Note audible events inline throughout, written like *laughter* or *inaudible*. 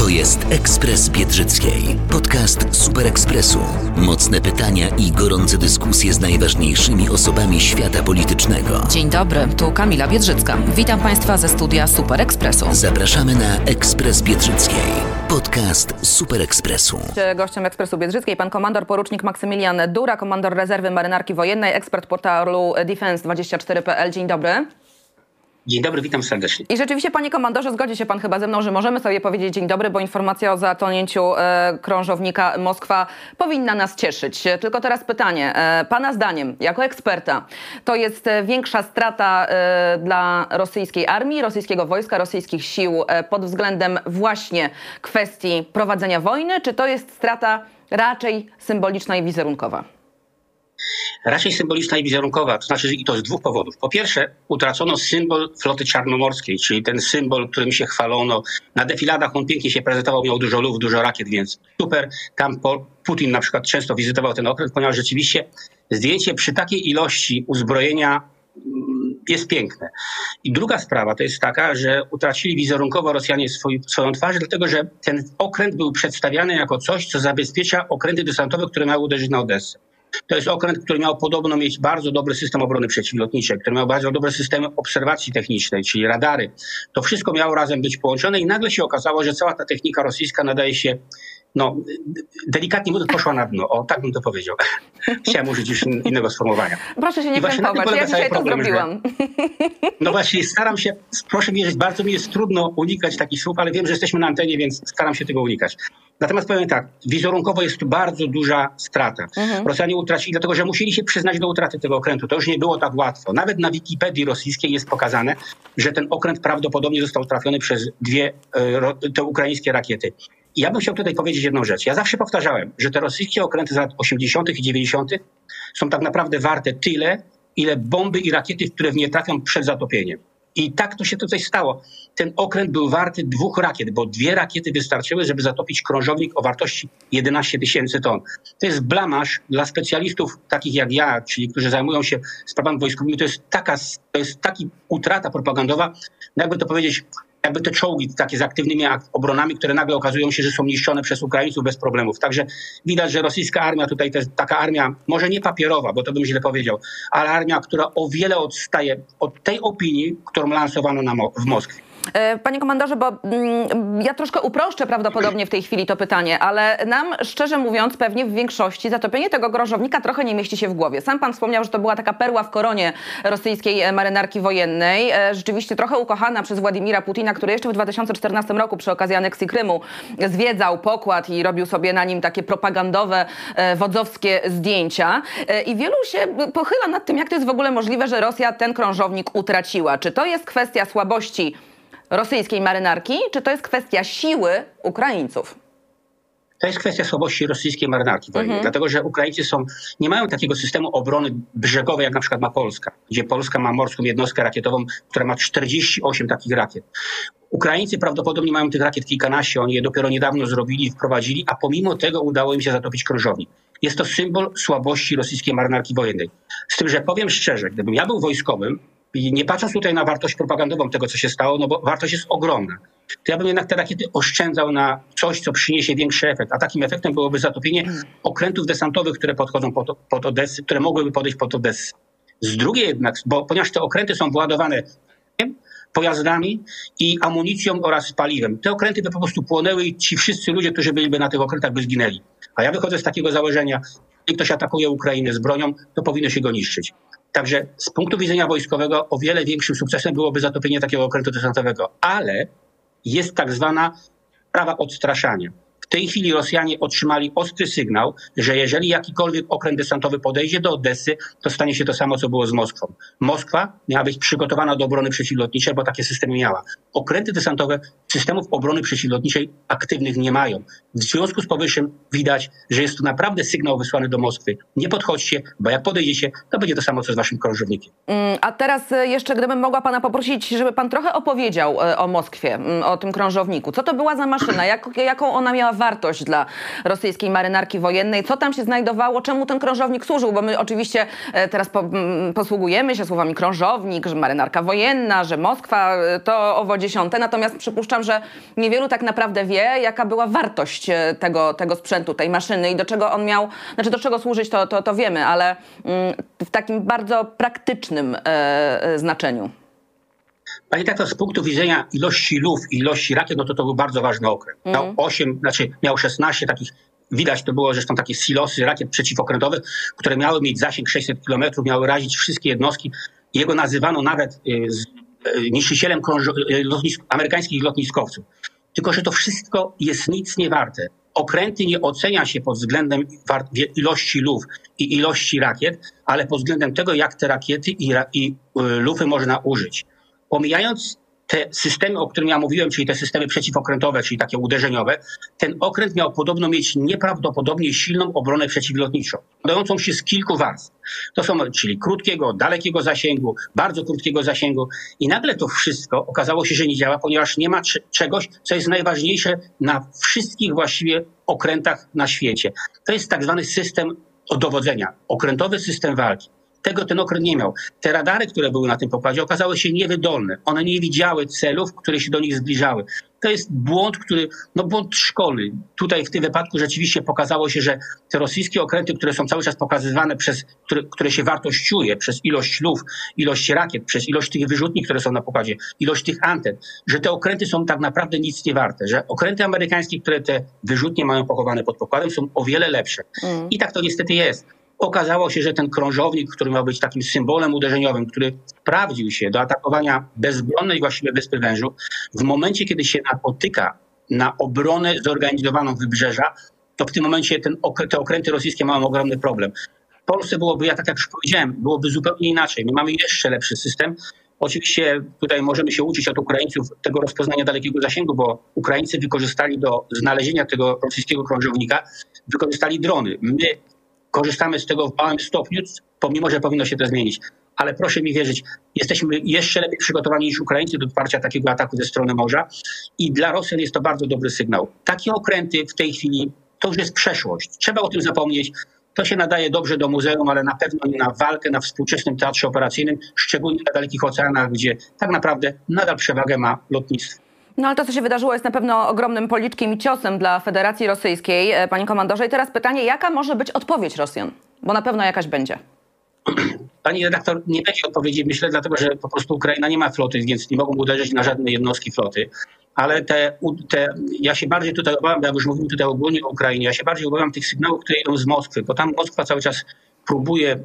To jest Ekspres Biedrzyckiej, podcast Super Ekspresu. Mocne pytania i gorące dyskusje z najważniejszymi osobami świata politycznego. Dzień dobry, tu Kamila Biedrzycka. Witam Państwa ze studia Super Ekspresu. Zapraszamy na Ekspres Biedrzyckiej, podcast Super Ekspresu. Gościem Ekspresu Biedrzyckiej pan komandor porucznik Maksymilian Dura, komandor rezerwy marynarki wojennej, ekspert portalu Defense24.pl. Dzień dobry. Dzień dobry, witam serdecznie. I rzeczywiście, panie komandorze, zgodzi się pan chyba ze mną, że możemy sobie powiedzieć dzień dobry, bo informacja o zatonięciu e, krążownika Moskwa powinna nas cieszyć. Tylko teraz pytanie, e, pana zdaniem, jako eksperta, to jest e, większa strata e, dla rosyjskiej armii, rosyjskiego wojska, rosyjskich sił e, pod względem właśnie kwestii prowadzenia wojny, czy to jest strata raczej symboliczna i wizerunkowa? Raczej symboliczna i wizerunkowa, to znaczy i to z dwóch powodów. Po pierwsze, utracono symbol floty czarnomorskiej, czyli ten symbol, którym się chwalono. Na defiladach on pięknie się prezentował, miał dużo luf, dużo rakiet, więc super. Tam Putin na przykład często wizytował ten okręt, ponieważ rzeczywiście zdjęcie przy takiej ilości uzbrojenia mm, jest piękne. I druga sprawa to jest taka, że utracili wizerunkowo Rosjanie swój, swoją twarz, dlatego że ten okręt był przedstawiany jako coś, co zabezpiecza okręty desantowe, które miały uderzyć na Odessę. To jest okręt, który miał podobno mieć bardzo dobry system obrony przeciwlotniczej, który miał bardzo dobry system obserwacji technicznej, czyli radary. To wszystko miało razem być połączone i nagle się okazało, że cała ta technika rosyjska nadaje się no, delikatnie mówiąc, poszła na dno. O, tak bym to powiedział. Chciałem użyć już innego sformułowania. Proszę się nie krępować, ja dzisiaj to problem, zrobiłam. Że, no właśnie, staram się, proszę wierzyć, bardzo mi jest trudno unikać takich słów, ale wiem, że jesteśmy na antenie, więc staram się tego unikać. Natomiast powiem tak, wizerunkowo jest tu bardzo duża strata. Mhm. Rosjanie utracili, dlatego że musieli się przyznać do utraty tego okrętu. To już nie było tak łatwo. Nawet na Wikipedii rosyjskiej jest pokazane, że ten okręt prawdopodobnie został trafiony przez dwie e, te ukraińskie rakiety. I ja bym chciał tutaj powiedzieć jedną rzecz. Ja zawsze powtarzałem, że te rosyjskie okręty z lat 80. i 90. są tak naprawdę warte tyle, ile bomby i rakiety, które w nie trafią przed zatopieniem. I tak to się tutaj stało. Ten okręt był warty dwóch rakiet, bo dwie rakiety wystarczyły, żeby zatopić krążownik o wartości 11 tysięcy ton. To jest blamasz dla specjalistów takich jak ja, czyli którzy zajmują się sprawami wojskowymi. To jest taka, to jest taki utrata propagandowa, jakby to powiedzieć, jakby te czołgi takie z aktywnymi obronami, które nagle okazują się, że są niszczone przez Ukraińców bez problemów. Także widać, że rosyjska armia tutaj to jest taka armia, może nie papierowa, bo to bym źle powiedział, ale armia, która o wiele odstaje od tej opinii, którą lansowano w Moskwie. E, panie komandorze, bo mm, ja troszkę uproszczę prawdopodobnie w tej chwili to pytanie, ale nam, szczerze mówiąc, pewnie w większości zatopienie tego grożownika trochę nie mieści się w głowie. Sam pan wspomniał, że to była taka perła w koronie rosyjskiej e, marynarki wojennej, e, rzeczywiście trochę ukochana przez Władimira Putina, który jeszcze w 2014 roku przy okazji aneksji Krymu zwiedzał pokład i robił sobie na nim takie propagandowe, wodzowskie zdjęcia. I wielu się pochyla nad tym, jak to jest w ogóle możliwe, że Rosja ten krążownik utraciła. Czy to jest kwestia słabości rosyjskiej marynarki, czy to jest kwestia siły Ukraińców? To jest kwestia słabości rosyjskiej marynarki wojennej, mhm. dlatego że Ukraińcy są, nie mają takiego systemu obrony brzegowej, jak na przykład ma Polska, gdzie Polska ma morską jednostkę rakietową, która ma 48 takich rakiet. Ukraińcy prawdopodobnie mają tych rakiet kilkanaście, oni je dopiero niedawno zrobili i wprowadzili, a pomimo tego udało im się zatopić krążownik. Jest to symbol słabości rosyjskiej marynarki wojennej. Z tym, że powiem szczerze, gdybym ja był wojskowym, i nie patrząc tutaj na wartość propagandową tego, co się stało, no bo wartość jest ogromna, to ja bym jednak te rakiety oszczędzał na coś, co przyniesie większy efekt. A takim efektem byłoby zatopienie okrętów desantowych, które podchodzą pod, pod Odessy, które mogłyby podejść pod Odessy. Z drugiej jednak, bo ponieważ te okręty są władowane pojazdami i amunicją oraz paliwem. Te okręty by po prostu płonęły i ci wszyscy ludzie, którzy byliby na tych okrętach, by zginęli. A ja wychodzę z takiego założenia, jeśli ktoś atakuje Ukrainę z bronią, to powinno się go niszczyć. Także z punktu widzenia wojskowego o wiele większym sukcesem byłoby zatopienie takiego okrętu desantowego, ale jest tak zwana sprawa odstraszania. Tej chwili Rosjanie otrzymali ostry sygnał, że jeżeli jakikolwiek okręt desantowy podejdzie do Odessy, to stanie się to samo, co było z Moskwą. Moskwa miała być przygotowana do obrony przeciwlotniczej, bo takie systemy miała. Okręty desantowe systemów obrony przeciwlotniczej aktywnych nie mają. W związku z powyższym widać, że jest to naprawdę sygnał wysłany do Moskwy. Nie podchodźcie, bo jak podejdziecie, to będzie to samo, co z waszym krążownikiem. Mm, a teraz e, jeszcze, gdybym mogła pana poprosić, żeby pan trochę opowiedział e, o Moskwie, mm, o tym krążowniku. Co to była za maszyna? Jak, jaką ona miała wartość dla rosyjskiej marynarki wojennej? Co tam się znajdowało? Czemu ten krążownik służył? Bo my oczywiście e, teraz po, mm, posługujemy się słowami krążownik, że marynarka wojenna, że Moskwa to owo dziesiąte. Natomiast przypuszczam, że niewielu tak naprawdę wie, jaka była wartość tego, tego sprzętu, tej maszyny i do czego on miał, znaczy do czego służyć, to, to, to wiemy, ale w takim bardzo praktycznym znaczeniu. Panie tak, to z punktu widzenia ilości luf i ilości rakiet, no to to był bardzo ważny okręt. Miał mm. 8, znaczy miał 16 takich, widać to było zresztą takie silosy rakiet przeciwokrętowych, które miały mieć zasięg 600 km, miały razić wszystkie jednostki. Jego nazywano nawet y, z, y, niszczycielem y, lotnisk, amerykańskich lotniskowców. Tylko, że to wszystko jest nic nie warte. Okręty nie ocenia się pod względem ilości luf i ilości rakiet, ale pod względem tego, jak te rakiety i, i lufy można użyć pomijając te systemy, o których ja mówiłem, czyli te systemy przeciwokrętowe, czyli takie uderzeniowe, ten okręt miał podobno mieć nieprawdopodobnie silną obronę przeciwlotniczą, składającą się z kilku warstw. To są, czyli krótkiego, dalekiego zasięgu, bardzo krótkiego zasięgu i nagle to wszystko okazało się, że nie działa, ponieważ nie ma czegoś, co jest najważniejsze na wszystkich właściwie okrętach na świecie. To jest tak zwany system dowodzenia, okrętowy system walki. Tego ten okręt nie miał. Te radary, które były na tym pokładzie, okazały się niewydolne. One nie widziały celów, które się do nich zbliżały. To jest błąd, który, no błąd szkolny. Tutaj w tym wypadku rzeczywiście pokazało się, że te rosyjskie okręty, które są cały czas pokazywane przez, które, które się wartościuje przez ilość luf, ilość rakiet, przez ilość tych wyrzutni, które są na pokładzie, ilość tych anten, że te okręty są tak naprawdę nic nie warte, że okręty amerykańskie, które te wyrzutnie mają pochowane pod pokładem, są o wiele lepsze. Mm. I tak to niestety jest. Okazało się, że ten krążownik, który miał być takim symbolem uderzeniowym, który sprawdził się do atakowania bezbronnej właściwie wyspy wężu, w momencie, kiedy się napotyka na obronę zorganizowaną wybrzeża, to w tym momencie ten, te okręty rosyjskie mają ogromny problem. W Polsce byłoby, ja tak jak już powiedziałem, byłoby zupełnie inaczej. My mamy jeszcze lepszy system. Oczywiście tutaj możemy się uczyć od Ukraińców tego rozpoznania dalekiego zasięgu, bo Ukraińcy wykorzystali do znalezienia tego rosyjskiego krążownika, wykorzystali drony. My korzystamy z tego w małym stopniu, pomimo, że powinno się to zmienić. Ale proszę mi wierzyć, jesteśmy jeszcze lepiej przygotowani niż Ukraińcy do otwarcia takiego ataku ze strony morza i dla Rosjan jest to bardzo dobry sygnał. Takie okręty w tej chwili to już jest przeszłość. Trzeba o tym zapomnieć. To się nadaje dobrze do muzeum, ale na pewno nie na walkę na współczesnym teatrze operacyjnym, szczególnie na dalekich oceanach, gdzie tak naprawdę nadal przewagę ma lotnictwo. No ale to, co się wydarzyło, jest na pewno ogromnym policzkiem i ciosem dla Federacji Rosyjskiej, e, panie komandorze. I teraz pytanie, jaka może być odpowiedź Rosjan? Bo na pewno jakaś będzie. *clears throat* Pani redaktor, nie będzie odpowiedzi, myślę, dlatego że po prostu Ukraina nie ma floty, więc nie mogą uderzyć na żadne jednostki floty. Ale te, te, ja się bardziej tutaj obawiam, jak już mówimy tutaj ogólnie o Ukrainie, ja się bardziej obawiam tych sygnałów, które idą z Moskwy, bo tam Moskwa cały czas próbuje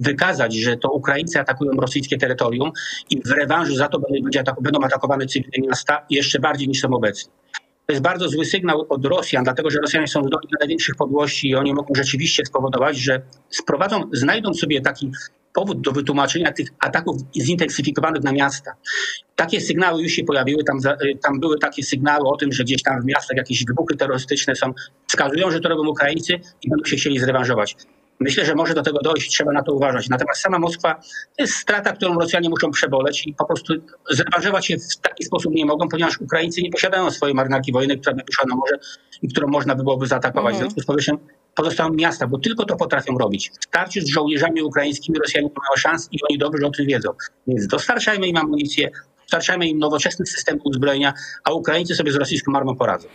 wykazać, że to Ukraińcy atakują rosyjskie terytorium i w rewanżu za to będą atakowane cywilne miasta jeszcze bardziej niż są obecni. To jest bardzo zły sygnał od Rosjan, dlatego że Rosjanie są zdolni na największych podłości i oni mogą rzeczywiście spowodować, że sprowadzą, znajdą sobie taki powód do wytłumaczenia tych ataków zintensyfikowanych na miasta. Takie sygnały już się pojawiły, tam, tam były takie sygnały o tym, że gdzieś tam w miastach jakieś wybuchy terrorystyczne są, wskazują, że to robią Ukraińcy i będą się chcieli zrewanżować. Myślę, że może do tego dojść, trzeba na to uważać. Natomiast sama Moskwa to jest strata, którą Rosjanie muszą przeboleć i po prostu zrewanżować się w taki sposób nie mogą, ponieważ Ukraińcy nie posiadają swojej marynarki wojennej, która by wyszła na morze i którą można by byłoby zaatakować. W mhm. związku z powyższym pozostają miasta, bo tylko to potrafią robić. W starciu z żołnierzami ukraińskimi Rosjanie nie mają szans i oni dobrze o tym wiedzą. Więc dostarczajmy im amunicję, dostarczamy im nowoczesny system uzbrojenia, a Ukraińcy sobie z rosyjską armą poradzą.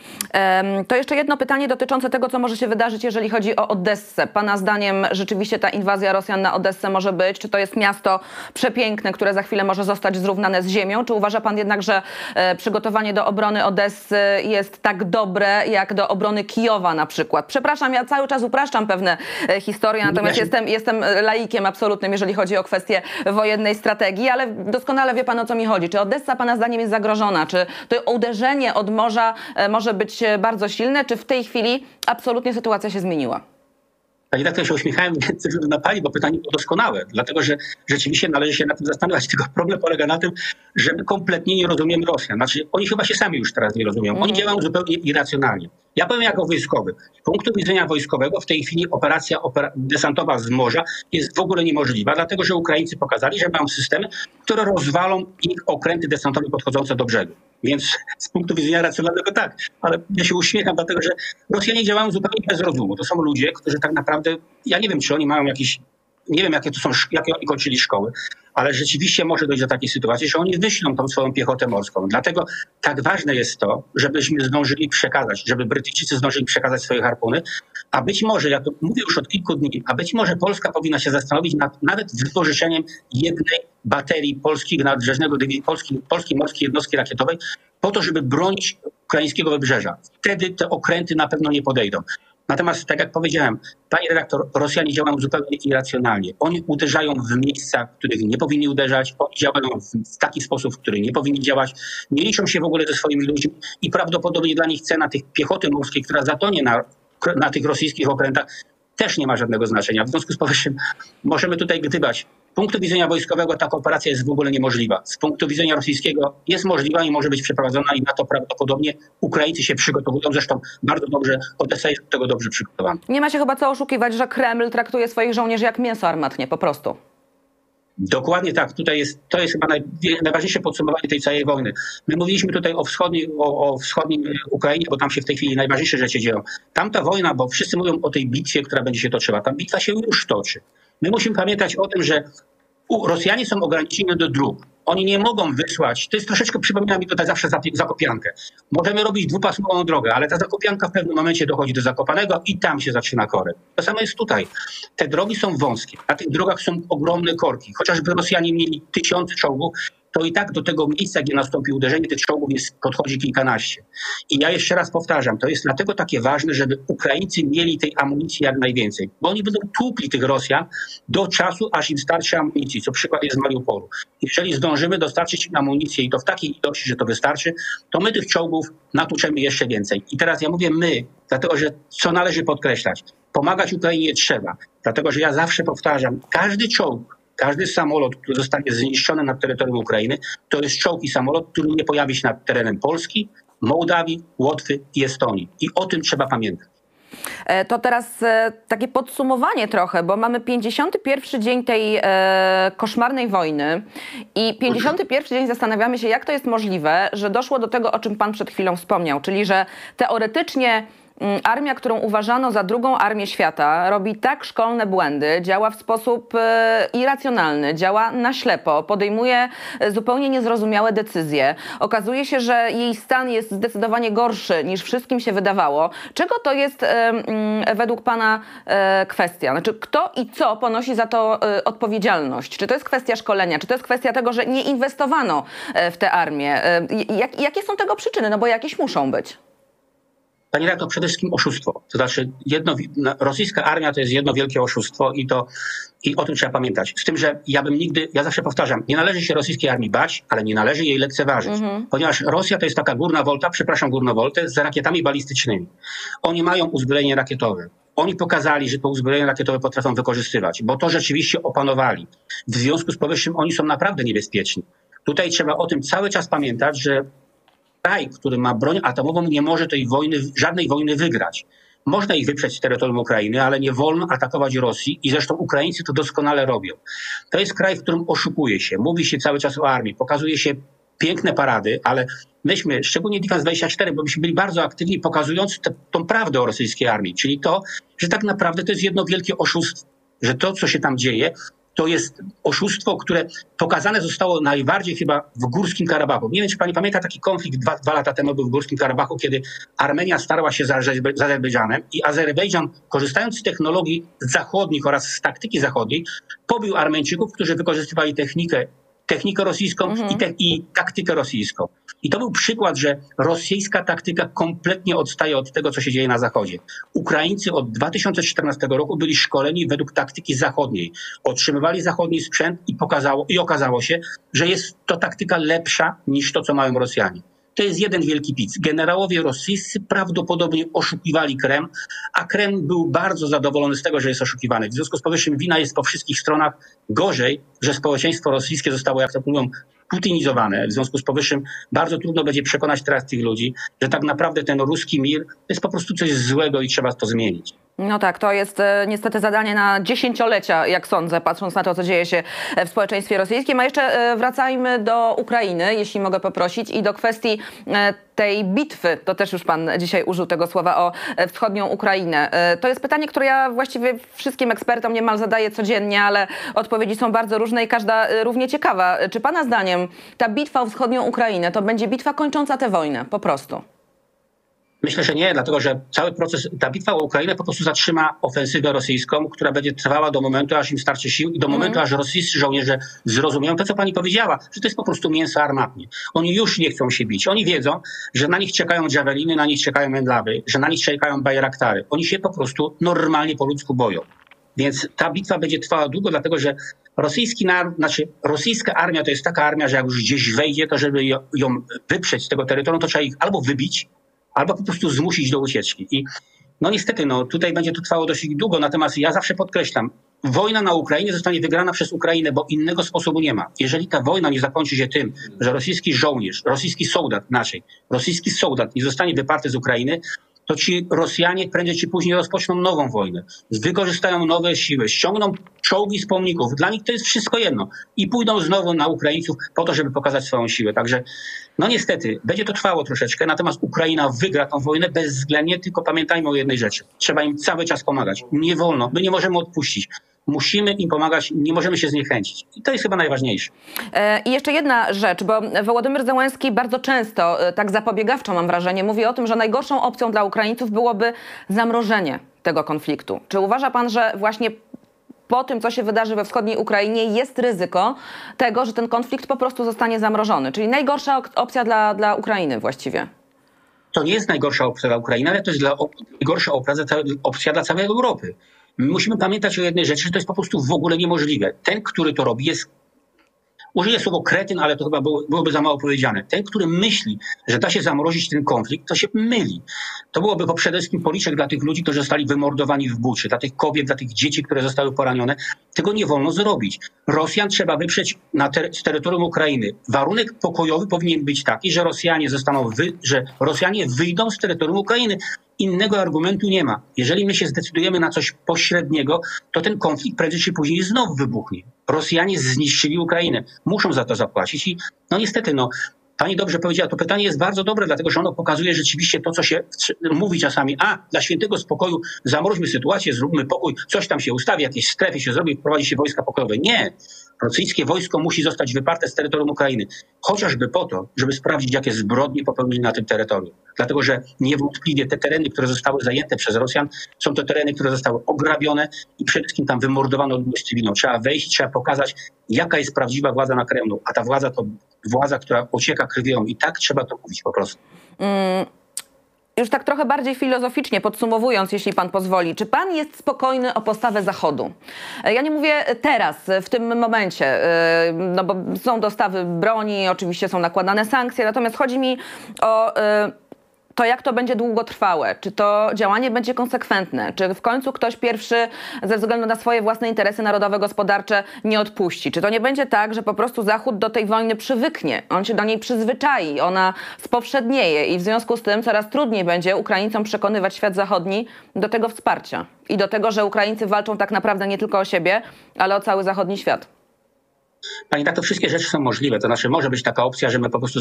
To jeszcze jedno pytanie dotyczące tego, co może się wydarzyć, jeżeli chodzi o Odessę. Pana zdaniem rzeczywiście ta inwazja Rosjan na Odessę może być? Czy to jest miasto przepiękne, które za chwilę może zostać zrównane z ziemią? Czy uważa pan jednak, że e, przygotowanie do obrony Odessy jest tak dobre, jak do obrony Kijowa na przykład? Przepraszam, ja cały czas upraszczam pewne e, historie, natomiast jestem, jestem laikiem absolutnym, jeżeli chodzi o kwestie wojennej strategii, ale doskonale wie pan, o co mi chodzi. Czy Odessa pana zdaniem jest zagrożona? Czy to uderzenie od morza e, może być e, bardzo silne, czy w tej chwili absolutnie sytuacja się zmieniła? Pani tak się uśmiechałem ze względu na pani, bo pytanie było doskonałe, dlatego że rzeczywiście należy się nad tym zastanawiać. *laughs* Tylko problem polega na tym, że my kompletnie nie rozumiemy Rosjan. Znaczy, oni chyba się sami już teraz nie rozumieją. Oni mm. działają zupełnie irracjonalnie. Ja powiem jako wojskowy. Z punktu widzenia wojskowego w tej chwili operacja opera desantowa z morza jest w ogóle niemożliwa, dlatego że Ukraińcy pokazali, że mają systemy, które rozwalą ich okręty desantowe podchodzące do brzegu. Więc z punktu widzenia racjonalnego tak, ale ja się uśmiecham, dlatego że Rosjanie działają zupełnie bez rozumu. To są ludzie, którzy tak naprawdę, ja nie wiem, czy oni mają jakiś nie wiem, jakie to są, jakie oni kończyli szkoły, ale rzeczywiście może dojść do takiej sytuacji, że oni wyślą tą swoją piechotę morską. Dlatego tak ważne jest to, żebyśmy zdążyli przekazać, żeby Brytyjczycy zdążyli przekazać swoje harpuny, a być może, ja to mówię już od kilku dni, a być może Polska powinna się zastanowić nad nawet wypożyczeniem jednej baterii polskich nadbrzeżnego, polskiej, polskiej morskiej jednostki rakietowej po to, żeby bronić ukraińskiego wybrzeża. Wtedy te okręty na pewno nie podejdą. Natomiast, tak jak powiedziałem, panie redaktor, Rosjanie działają zupełnie irracjonalnie. Oni uderzają w miejsca, w których nie powinni uderzać, oni działają w taki sposób, w który nie powinni działać, nie liczą się w ogóle ze swoimi ludźmi i prawdopodobnie dla nich cena tych piechoty morskiej, która zatonie na, na tych rosyjskich okrętach, też nie ma żadnego znaczenia. W związku z powyższym możemy tutaj gdybać. Z punktu widzenia wojskowego taka operacja jest w ogóle niemożliwa. Z punktu widzenia rosyjskiego jest możliwa i może być przeprowadzona i na to prawdopodobnie Ukraińcy się przygotowują. Zresztą bardzo dobrze, Odessa jest do tego dobrze przygotowana. Nie ma się chyba co oszukiwać, że Kreml traktuje swoich żołnierzy jak mięso armatnie, po prostu. Dokładnie tak. Tutaj jest, to jest chyba naj, najważniejsze podsumowanie tej całej wojny. My mówiliśmy tutaj o, wschodniej, o, o wschodnim Ukrainie, bo tam się w tej chwili najważniejsze rzeczy dzieją. Tamta wojna, bo wszyscy mówią o tej bitwie, która będzie się toczyła. Tam bitwa się już toczy. My musimy pamiętać o tym, że Rosjanie są ograniczeni do dróg. Oni nie mogą wysłać, to jest troszeczkę, przypomina mi tutaj zawsze Zakopiankę. Możemy robić dwupasmową drogę, ale ta Zakopianka w pewnym momencie dochodzi do Zakopanego i tam się zaczyna korek. To samo jest tutaj. Te drogi są wąskie, na tych drogach są ogromne korki. Chociażby Rosjanie mieli tysiące czołgów, to i tak do tego miejsca, gdzie nastąpi uderzenie, tych czołgów jest, podchodzi kilkanaście. I ja jeszcze raz powtarzam, to jest dlatego takie ważne, żeby Ukraińcy mieli tej amunicji jak najwięcej, bo oni będą tłukli tych Rosjan do czasu, aż im starczy amunicji, co przykład jest z Mariupolu. Jeżeli zdążymy dostarczyć im amunicję i to w takiej ilości, że to wystarczy, to my tych czołgów natłuczemy jeszcze więcej. I teraz ja mówię my, dlatego że co należy podkreślać, pomagać Ukrainie trzeba, dlatego że ja zawsze powtarzam, każdy czołg, każdy samolot, który zostanie zniszczony na terytorium Ukrainy, to jest czołg i samolot, który nie pojawi się nad terenem Polski, Mołdawii, Łotwy i Estonii. I o tym trzeba pamiętać. E, to teraz e, takie podsumowanie trochę, bo mamy 51 dzień tej e, koszmarnej wojny i 51 dzień zastanawiamy się, jak to jest możliwe, że doszło do tego, o czym pan przed chwilą wspomniał, czyli że teoretycznie armia, którą uważano za drugą armię świata, robi tak szkolne błędy, działa w sposób e, irracjonalny, działa na ślepo, podejmuje e, zupełnie niezrozumiałe decyzje. Okazuje się, że jej stan jest zdecydowanie gorszy niż wszystkim się wydawało. Czego to jest e, mm, według Pana kwestia? Znaczy, kto i co ponosi za to odpowiedzialność? Czy to jest kwestia szkolenia? Czy to jest kwestia tego, że nie inwestowano w tę armię? Jak, jakie są tego przyczyny? No bo jakieś muszą być. Pani to przede wszystkim oszustwo. To znaczy, jedno, rosyjska armia to jest jedno wielkie oszustwo i to i o tym trzeba pamiętać. Z tym, że ja bym nigdy, ja zawsze powtarzam, nie należy się rosyjskiej armii bać, ale nie należy jej lekceważyć. Mhm. Ponieważ Rosja to jest taka górna wolta, przepraszam, górnowoltę, z rakietami balistycznymi. Oni mają uzbrojenie rakietowe. Oni pokazali, że to uzbrojenie rakietowe potrafią wykorzystywać, bo to rzeczywiście opanowali. W związku z powyższym oni są naprawdę niebezpieczni. Tutaj trzeba o tym cały czas pamiętać, że kraj, który ma broń atomową, nie może tej wojny, żadnej wojny wygrać. Można ich wyprzeć z terytorium Ukrainy, ale nie wolno atakować Rosji i zresztą Ukraińcy to doskonale robią. To jest kraj, w którym oszukuje się, mówi się cały czas o armii, pokazuje się piękne parady, ale myśmy, szczególnie Defense 24, bo myśmy byli bardzo aktywni, pokazując te, tą prawdę o rosyjskiej armii, czyli to, że tak naprawdę to jest jedno wielkie oszustwo, że to, co się tam dzieje, to jest oszustwo, które pokazane zostało najbardziej chyba w Górskim Karabachu. Nie wiem, czy pani pamięta taki konflikt dwa, dwa lata temu był w Górskim Karabachu, kiedy Armenia starła się z, z Azerbejdżanem i Azerbejdżan, korzystając z technologii zachodnich oraz z taktyki zachodniej, pobił Armeńczyków, którzy wykorzystywali technikę technikę rosyjską Mhm. i, te, i taktykę rosyjską. I to był przykład, że rosyjska taktyka kompletnie odstaje od tego, co się dzieje na Zachodzie. Ukraińcy od 2014 roku byli szkoleni według taktyki zachodniej. Otrzymywali zachodni sprzęt i, pokazało, i okazało się, że jest to taktyka lepsza niż to, co mają Rosjanie. To jest jeden wielki pic. Generałowie rosyjscy prawdopodobnie oszukiwali Kreml, a Kreml był bardzo zadowolony z tego, że jest oszukiwany. W związku z powyższym wina jest po wszystkich stronach. Gorzej, że społeczeństwo rosyjskie zostało, jak to mówią, putinizowane. W związku z powyższym bardzo trudno będzie przekonać teraz tych ludzi, że tak naprawdę ten ruski mir jest po prostu coś złego i trzeba to zmienić. No tak, to jest e, niestety zadanie na dziesięciolecia, jak sądzę, patrząc na to, co dzieje się w społeczeństwie rosyjskim. A jeszcze e, wracajmy do Ukrainy, jeśli mogę poprosić, i do kwestii e, tej bitwy. To też już pan dzisiaj użył tego słowa o wschodnią Ukrainę. To jest pytanie, które ja właściwie wszystkim ekspertom niemal zadaję codziennie, ale odpowiedzi są bardzo różne i każda e, równie ciekawa. Czy pana zdaniem ta bitwa o wschodnią Ukrainę to będzie bitwa kończąca tę wojnę? Po prostu. Myślę, że nie, dlatego że cały proces, ta bitwa o Ukrainę po prostu zatrzyma ofensywę rosyjską, która będzie trwała do momentu, aż im starczy sił i do momentu, aż rosyjscy żołnierze zrozumieją to, co pani powiedziała, że to jest po prostu mięso armatnie. Oni już nie chcą się bić. Oni wiedzą, że na nich czekają dżaweliny, na nich czekają mędlawy, że na nich czekają bajraktary. Oni się po prostu normalnie po ludzku boją. Więc ta bitwa będzie trwała długo, dlatego że rosyjski naród, znaczy rosyjska armia to jest taka armia, że jak już gdzieś wejdzie, to żeby ją, wyprzeć z tego terytorium, to trzeba ich albo wybić, albo po prostu zmusić do ucieczki. I no niestety, no tutaj będzie to trwało dosyć długo, natomiast ja zawsze podkreślam, wojna na Ukrainie zostanie wygrana przez Ukrainę, bo innego sposobu nie ma. Jeżeli ta wojna nie zakończy się tym, że rosyjski żołnierz, rosyjski soldat, inaczej, rosyjski soldat nie zostanie wyparty z Ukrainy, to ci Rosjanie prędzej czy później rozpoczną nową wojnę. Wykorzystają nowe siły, ściągną czołgi z pomników. Dla nich to jest wszystko jedno. I pójdą znowu na Ukraińców po to, żeby pokazać swoją siłę. Także, no niestety, będzie to trwało troszeczkę, natomiast Ukraina wygra tą wojnę bezwzględnie, tylko pamiętajmy o jednej rzeczy. Trzeba im cały czas pomagać. Nie wolno, my nie możemy odpuścić. Musimy im pomagać, nie możemy się zniechęcić. I to jest chyba najważniejsze. E, I jeszcze jedna rzecz, bo Wołodymyr Zełenski bardzo często, e, tak zapobiegawczo mam wrażenie, mówi o tym, że najgorszą opcją dla Ukraińców byłoby zamrożenie tego konfliktu. Czy uważa pan, że właśnie po tym, co się wydarzy we wschodniej Ukrainie, jest ryzyko tego, że ten konflikt po prostu zostanie zamrożony? Czyli najgorsza opcja dla, dla Ukrainy właściwie. to nie jest najgorsza opcja dla Ukrainy, ale to jest dla, najgorsza opcja, opcja dla całej Europy. My musimy pamiętać o jednej rzeczy, że to jest po prostu w ogóle niemożliwe. Ten, który to robi, jest. Użyję słowo kretyn, ale to chyba było, byłoby za mało powiedziane. Ten, który myśli, że da się zamrozić ten konflikt, to się myli. To byłoby po przede wszystkim policzek dla tych ludzi, którzy zostali wymordowani w Buczy, dla tych kobiet, dla tych dzieci, które zostały poranione. Tego nie wolno zrobić. Rosjan trzeba wyprzeć na ter- z terytorium Ukrainy. Warunek pokojowy powinien być taki, że Rosjanie zostaną, wy- że Rosjanie wyjdą z terytorium Ukrainy. Innego argumentu nie ma. Jeżeli my się zdecydujemy na coś pośredniego, to ten konflikt prędzej czy później znowu wybuchnie. Rosjanie zniszczyli Ukrainę. Muszą za to zapłacić i no niestety, no, Pani dobrze powiedziała, to pytanie jest bardzo dobre, dlatego że ono pokazuje rzeczywiście to, co się mówi czasami. A, dla świętego spokoju zamroźmy sytuację, zróbmy pokój, coś tam się ustawi, jakieś strefy się zrobi, wprowadzi się wojska pokojowe. Nie. Rosyjskie wojsko musi zostać wyparte z terytorium Ukrainy. Chociażby po to, żeby sprawdzić, jakie zbrodnie popełnili na tym terytorium. Dlatego, że niewątpliwie te tereny, które zostały zajęte przez Rosjan, są to tereny, które zostały ograbione i przede wszystkim tam wymordowano ludność cywilną. Trzeba wejść, trzeba pokazać, jaka jest prawdziwa władza na Kremlu. A ta władza to władza, która ocieka krwią. I tak trzeba to mówić po prostu. Już tak trochę bardziej filozoficznie podsumowując, jeśli pan pozwoli, czy pan jest spokojny o postawę Zachodu? Ja nie mówię teraz, w tym momencie, no bo są dostawy broni, oczywiście są nakładane sankcje, natomiast chodzi mi o to, jak to będzie długotrwałe, czy to działanie będzie konsekwentne, czy w końcu ktoś pierwszy ze względu na swoje własne interesy narodowe, gospodarcze nie odpuści, czy to nie będzie tak, że po prostu Zachód do tej wojny przywyknie, on się do niej przyzwyczai, ona spowszednieje i w związku z tym coraz trudniej będzie Ukraińcom przekonywać świat zachodni do tego wsparcia i do tego, że Ukraińcy walczą tak naprawdę nie tylko o siebie, ale o cały zachodni świat. Pani tak, to wszystkie rzeczy są możliwe. To znaczy może być taka opcja, że my po prostu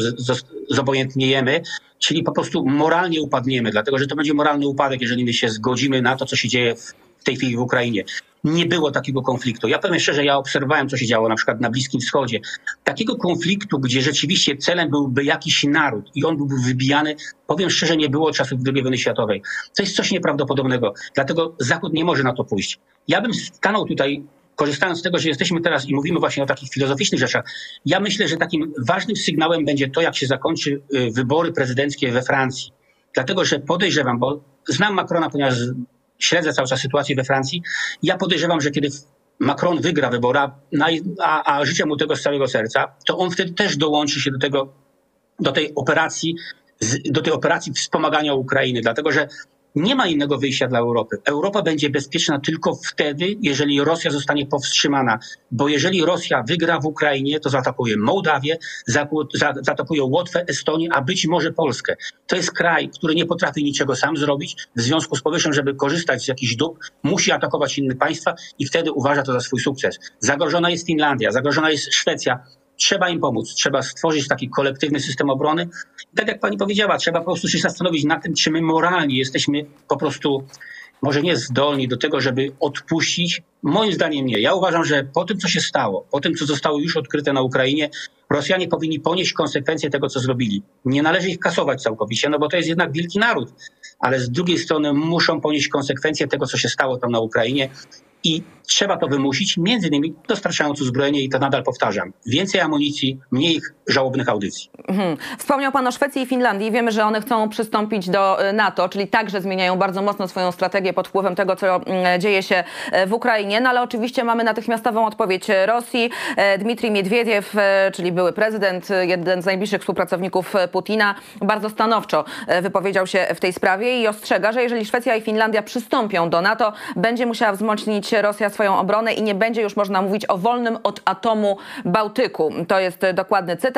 zobojętniejemy, czyli po prostu moralnie upadniemy, dlatego że to będzie moralny upadek, jeżeli my się zgodzimy na to, co się dzieje w tej chwili w Ukrainie. Nie było takiego konfliktu. Ja powiem szczerze, ja obserwowałem, co się działo na przykład na Bliskim Wschodzie. Takiego konfliktu, gdzie rzeczywiście celem byłby jakiś naród i on byłby wybijany, powiem szczerze, nie było czasów II wojny światowej. To jest coś nieprawdopodobnego. Dlatego Zachód nie może na to pójść. Ja bym stanął tutaj korzystając z tego, że jesteśmy teraz i mówimy właśnie o takich filozoficznych rzeczach, ja myślę, że takim ważnym sygnałem będzie to, jak się zakończy y, wybory prezydenckie we Francji. Dlatego, że podejrzewam, bo znam Macrona, ponieważ śledzę cały czas sytuację we Francji, ja podejrzewam, że kiedy Macron wygra wybory, a, a życzę mu tego z całego serca, to on wtedy też dołączy się do tego, do tej operacji, do tej operacji wspomagania Ukrainy, dlatego że nie ma innego wyjścia dla Europy. Europa będzie bezpieczna tylko wtedy, jeżeli Rosja zostanie powstrzymana, bo jeżeli Rosja wygra w Ukrainie, to zaatakuje Mołdawię, zaatakuje Łotwę, Estonię, a być może Polskę. To jest kraj, który nie potrafi niczego sam zrobić, w związku z powyższym, żeby korzystać z jakichś dóbr, musi atakować inne państwa i wtedy uważa to za swój sukces. Zagrożona jest Finlandia, zagrożona jest Szwecja, trzeba im pomóc, trzeba stworzyć taki kolektywny system obrony. Tak jak pani powiedziała, trzeba po prostu się zastanowić nad tym, czy my moralnie jesteśmy po prostu może nie zdolni do tego, żeby odpuścić. Moim zdaniem nie. Ja uważam, że po tym, co się stało, po tym, co zostało już odkryte na Ukrainie, Rosjanie powinni ponieść konsekwencje tego, co zrobili. Nie należy ich kasować całkowicie, no bo to jest jednak wielki naród, ale z drugiej strony muszą ponieść konsekwencje tego, co się stało tam na Ukrainie i trzeba to wymusić, między innymi dostarczając uzbrojenie i to nadal powtarzam. Więcej amunicji, mniej żałobnych audycji. Mhm. Wspomniał Pan o Szwecji i Finlandii. Wiemy, że one chcą przystąpić do y, NATO, czyli także zmieniają bardzo mocno swoją strategię pod wpływem tego, co mm, dzieje się e, w Ukrainie. No ale oczywiście mamy natychmiastową odpowiedź Rosji. E, Dmitrij Miedwiediew, czyli były prezydent, jeden z najbliższych współpracowników Putina, bardzo stanowczo wypowiedział się w tej sprawie i ostrzega, że jeżeli Szwecja i Finlandia przystąpią do NATO, będzie musiała wzmocnić Rosja swoją obronę i nie będzie już można mówić o wolnym od atomu Bałtyku. To jest dokładny cytat.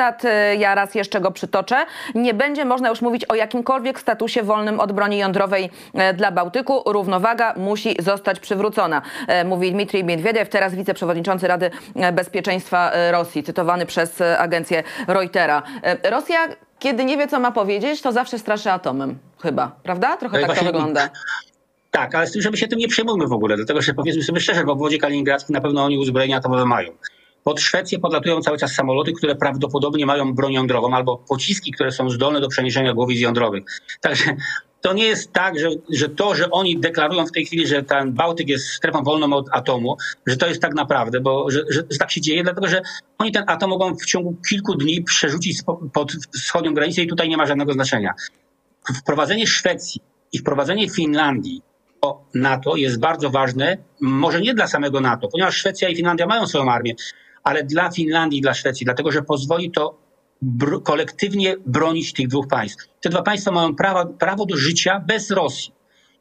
Ja raz jeszcze go przytoczę. Nie będzie można już mówić o jakimkolwiek statusie wolnym od broni jądrowej e, dla Bałtyku. Równowaga musi zostać przywrócona, e, mówi Dmitrij Miedwiediew, teraz wiceprzewodniczący Rady Bezpieczeństwa e, Rosji, cytowany przez agencję Reutera. Rosja kiedy nie wie, co ma powiedzieć, to zawsze straszy atomem. Chyba, prawda? Trochę tak to wygląda. Tak, ale z tym, żeby się tym nie przejmujmy w ogóle, dlatego że powiedzmy sobie szczerze, w obwodzie kaliningradzkim na pewno oni uzbrojenia atomowe mają. Pod Szwecję podlatują cały czas samoloty, które prawdopodobnie mają broń jądrową albo pociski, które są zdolne do przeniesienia głowic jądrowych. Także to nie jest tak, że, że to, że oni deklarują w tej chwili, że ten Bałtyk jest strefą wolną od atomu, że to jest tak naprawdę, bo że, że, że tak się dzieje, dlatego że oni ten atom mogą w ciągu kilku dni przerzucić pod wschodnią granicę i tutaj nie ma żadnego znaczenia. Wprowadzenie Szwecji i wprowadzenie Finlandii NATO jest bardzo ważne, może nie dla samego NATO, ponieważ Szwecja i Finlandia mają swoją armię, ale dla Finlandii i dla Szwecji, dlatego że pozwoli to br kolektywnie bronić tych dwóch państw. Te dwa państwa mają prawo, prawo do życia bez Rosji.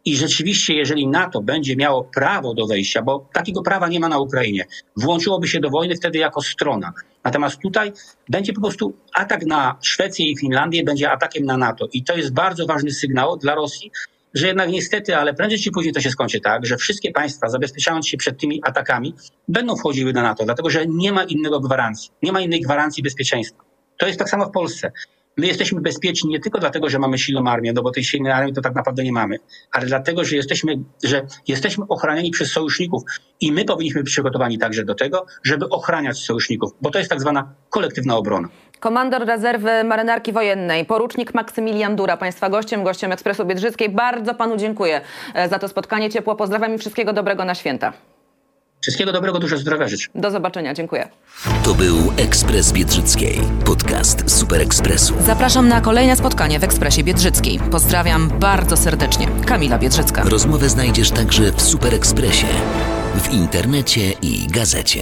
I rzeczywiście, jeżeli NATO będzie miało prawo do wejścia, bo takiego prawa nie ma na Ukrainie, włączyłoby się do wojny wtedy jako strona. Natomiast tutaj będzie po prostu atak na Szwecję i Finlandię, będzie atakiem na NATO. I to jest bardzo ważny sygnał dla Rosji, że jednak niestety, ale prędzej czy później to się skończy tak, że wszystkie państwa zabezpieczając się przed tymi atakami będą wchodziły na NATO, dlatego że nie ma innego gwarancji, nie ma innej gwarancji bezpieczeństwa. To jest tak samo w Polsce. My jesteśmy bezpieczni nie tylko dlatego, że mamy silną armię, no bo tej silnej armii to tak naprawdę nie mamy, ale dlatego, że jesteśmy, że jesteśmy ochraniani przez sojuszników i my powinniśmy być przygotowani także do tego, żeby ochraniać sojuszników, bo to jest tak zwana kolektywna obrona. Komandor rezerwy marynarki wojennej, porucznik Maksymilian Dura, Państwa gościem, gościem Ekspresu Biedrzyckiej. Bardzo Panu dziękuję e, za to spotkanie. Ciepło pozdrawiam i wszystkiego dobrego na święta. Wszystkiego dobrego, dużo zdrowia życzę. Do zobaczenia, dziękuję. To był Ekspres Biedrzyckiej, podcast Super Ekspresu. Zapraszam na kolejne spotkanie w Ekspresie Biedrzyckiej. Pozdrawiam bardzo serdecznie. Kamila Biedrzycka. Rozmowę znajdziesz także w Super Ekspresie, w internecie i gazecie.